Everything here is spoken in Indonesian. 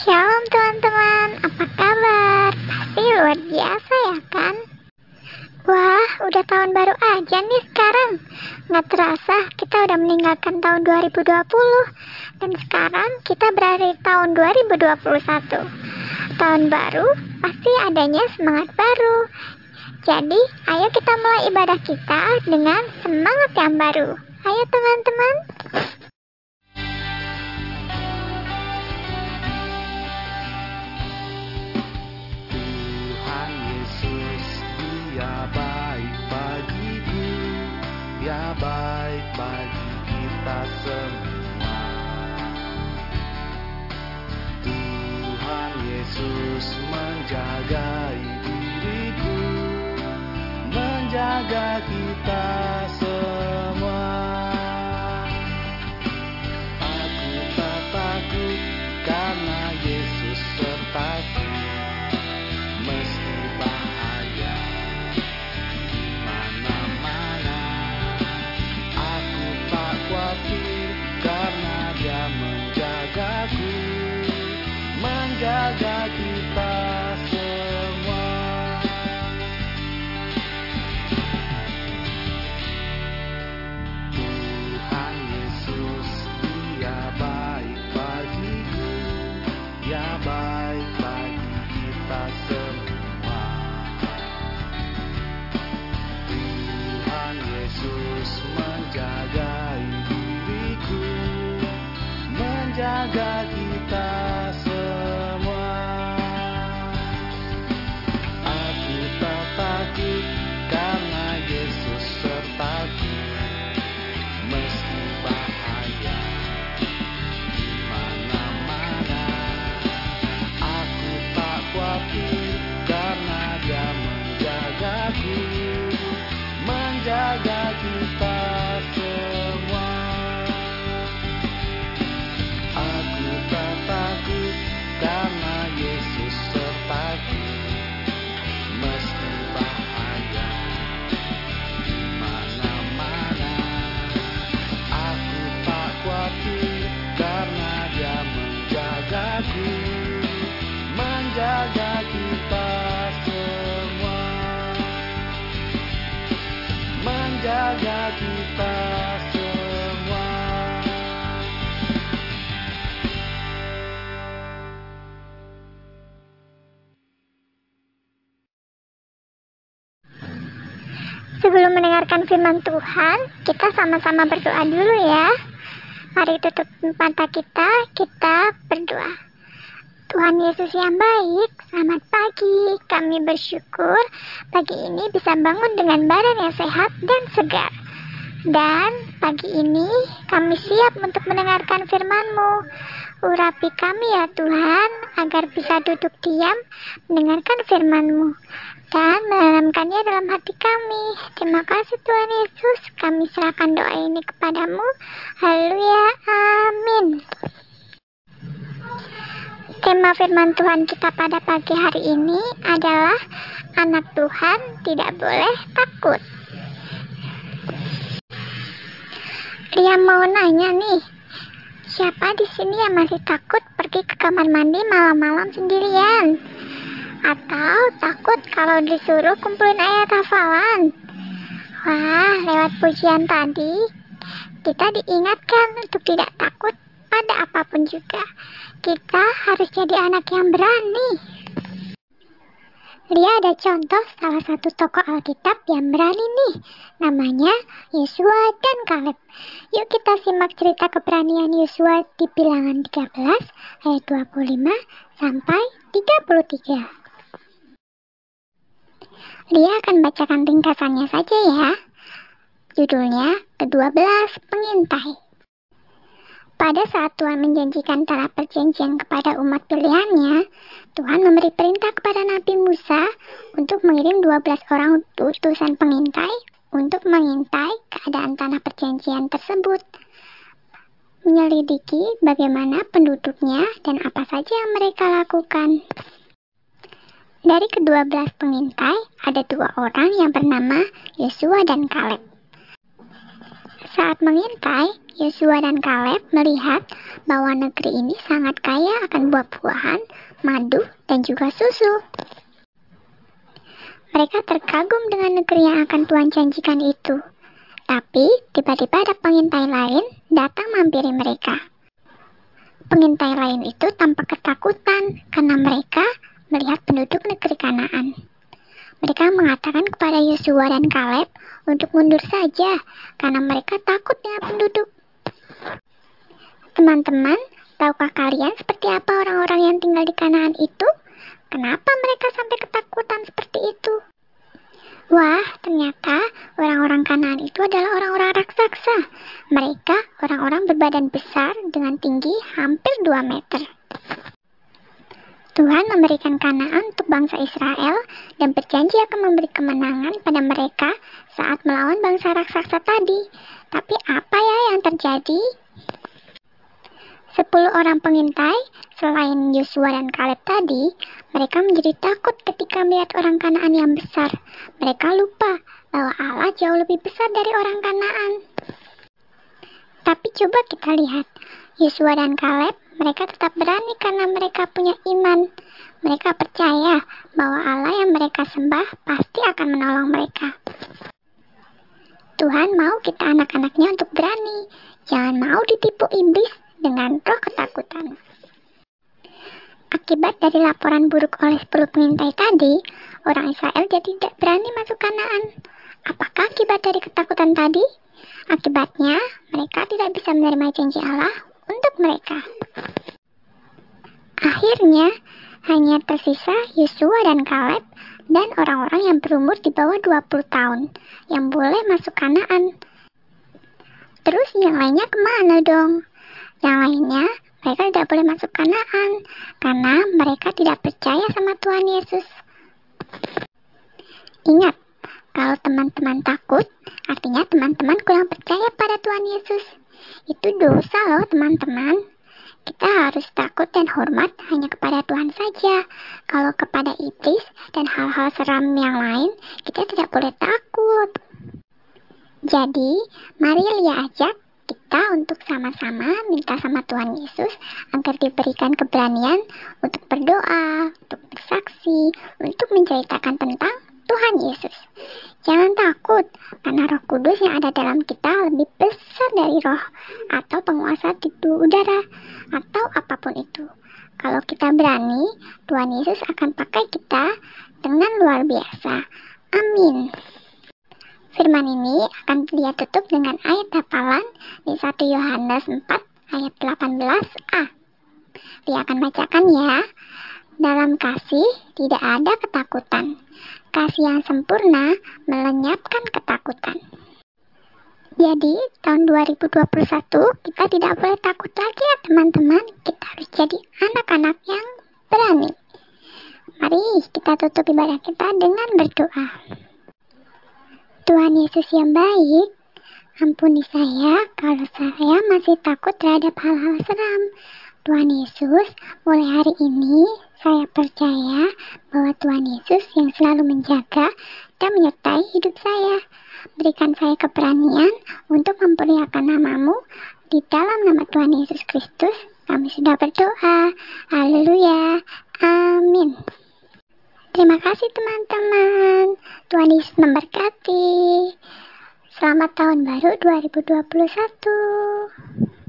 Shalom teman-teman, apa kabar? Pasti luar biasa ya kan? Wah, udah tahun baru aja nih sekarang. Nggak terasa kita udah meninggalkan tahun 2020. Dan sekarang kita berada di tahun 2021. Tahun baru pasti adanya semangat baru. Jadi, ayo kita mulai ibadah kita dengan semangat yang baru. Ayo teman-teman. Yesus menjaga diriku Menjaga kita Sebelum mendengarkan firman Tuhan, kita sama-sama berdoa dulu ya. Mari tutup mata kita, kita berdoa. Tuhan Yesus yang baik, selamat pagi. Kami bersyukur pagi ini bisa bangun dengan badan yang sehat dan segar. Dan pagi ini kami siap untuk mendengarkan firman-Mu. Urapi kami ya Tuhan, agar bisa duduk diam mendengarkan firman-Mu dan menanamkannya dalam hati kami. Terima kasih Tuhan Yesus, kami serahkan doa ini kepadamu. Haleluya, amin. Tema firman Tuhan kita pada pagi hari ini adalah anak Tuhan tidak boleh takut. Ria mau nanya nih, siapa di sini yang masih takut pergi ke kamar mandi malam-malam sendirian? Atau takut kalau disuruh kumpulin ayat hafalan? Wah, lewat pujian tadi, kita diingatkan untuk tidak takut pada apa pun juga. Kita harus jadi anak yang berani. Lia ada contoh salah satu tokoh Alkitab yang berani nih. Namanya Yosua dan Kaleb. Yuk kita simak cerita keberanian Yosua di bilangan 13 ayat 25 sampai 33. Lia akan bacakan ringkasannya saja ya. Judulnya ke-12 Pengintai. Pada saat Tuhan menjanjikan tanah perjanjian kepada umat pilihannya, Tuhan memberi perintah kepada Nabi Musa untuk mengirim 12 orang utusan pengintai untuk mengintai keadaan tanah perjanjian tersebut. Menyelidiki bagaimana penduduknya dan apa saja yang mereka lakukan. Dari kedua belas pengintai, ada dua orang yang bernama Yosua dan Kaleb. Saat mengintai, Yosua dan Kaleb melihat bahwa negeri ini sangat kaya akan buah-buahan, madu, dan juga susu. Mereka terkagum dengan negeri yang akan Tuhan janjikan itu. Tapi tiba-tiba ada pengintai lain datang mampiri mereka. Pengintai lain itu tampak ketakutan karena mereka melihat penduduk negeri Kanaan. Mereka mengatakan kepada Yosua dan Kaleb untuk mundur saja karena mereka takut dengan penduduk. Teman-teman, tahukah kalian seperti apa orang-orang yang tinggal di Kanaan itu? Kenapa mereka sampai ketakutan seperti itu? Wah, ternyata orang-orang Kanaan itu adalah orang-orang raksasa. Mereka orang-orang berbadan besar dengan tinggi hampir 2 meter. Tuhan memberikan Kanaan untuk bangsa Israel dan berjanji akan memberi kemenangan pada mereka saat melawan bangsa raksasa tadi. Tapi apa ya yang terjadi? Sepuluh orang pengintai, selain Yosua dan Kaleb tadi, mereka menjadi takut ketika melihat orang Kanaan yang besar. Mereka lupa bahwa Allah jauh lebih besar dari orang Kanaan. Tapi coba kita lihat, Yosua dan Kaleb, mereka tetap berani karena mereka punya iman. Mereka percaya bahwa Allah yang mereka sembah pasti akan menolong mereka. Tuhan mau kita anak-anaknya untuk berani. Jangan mau ditipu iblis dengan roh ketakutan. Akibat dari laporan buruk oleh 10 pengintai tadi, orang Israel jadi tidak berani masuk Kanaan. Apakah akibat dari ketakutan tadi? Akibatnya, mereka tidak bisa menerima janji Allah untuk mereka. Akhirnya, hanya tersisa Yosua dan Kaleb dan orang-orang yang berumur di bawah 20 tahun yang boleh masuk Kanaan. Terus yang lainnya ke mana dong? Yang lainnya, mereka tidak boleh masuk Kanaan karena mereka tidak percaya sama Tuhan Yesus. Ingat, kalau teman-teman takut, artinya teman-teman kurang percaya pada Tuhan Yesus. Itu dosa loh teman-teman. Kita harus takut dan hormat hanya kepada Tuhan saja. Kalau kepada iblis dan hal-hal seram yang lain, kita tidak boleh takut. Jadi, mari Lia ajak kita untuk sama-sama minta sama Tuhan Yesus agar diberikan keberanian untuk berdoa, untuk bersaksi, untuk menceritakan tentang Tuhan Yesus. Jangan takut, karena roh kudus yang ada dalam kita lebih besar dari roh atau penguasa di udara atau apa pun itu. Kalau kita berani, Tuhan Yesus akan pakai kita dengan luar biasa. Amin. Firman ini akan dia tutup dengan ayat hafalan di 1 Yohanes 4 ayat 18a. Dia akan bacakan ya. Dalam kasih tidak ada ketakutan. Kasih yang sempurna melenyapkan ketakutan. Jadi, tahun 2021 kita tidak boleh takut lagi ya teman-teman. Kita harus jadi anak-anak yang berani. Mari kita tutup ibadah kita dengan berdoa. Tuhan Yesus yang baik, ampuni saya kalau saya masih takut terhadap hal-hal seram. Tuhan Yesus, mulai hari ini saya percaya bahwa Tuhan Yesus yang selalu menjaga dan menyertai hidup saya. Berikan saya keberanian untuk memperlihatkan namamu di dalam nama Tuhan Yesus Kristus. Kami sudah berdoa. Haleluya. Amin. Terima kasih teman-teman. Tuhan Yesus memberkati. Selamat tahun baru 2021.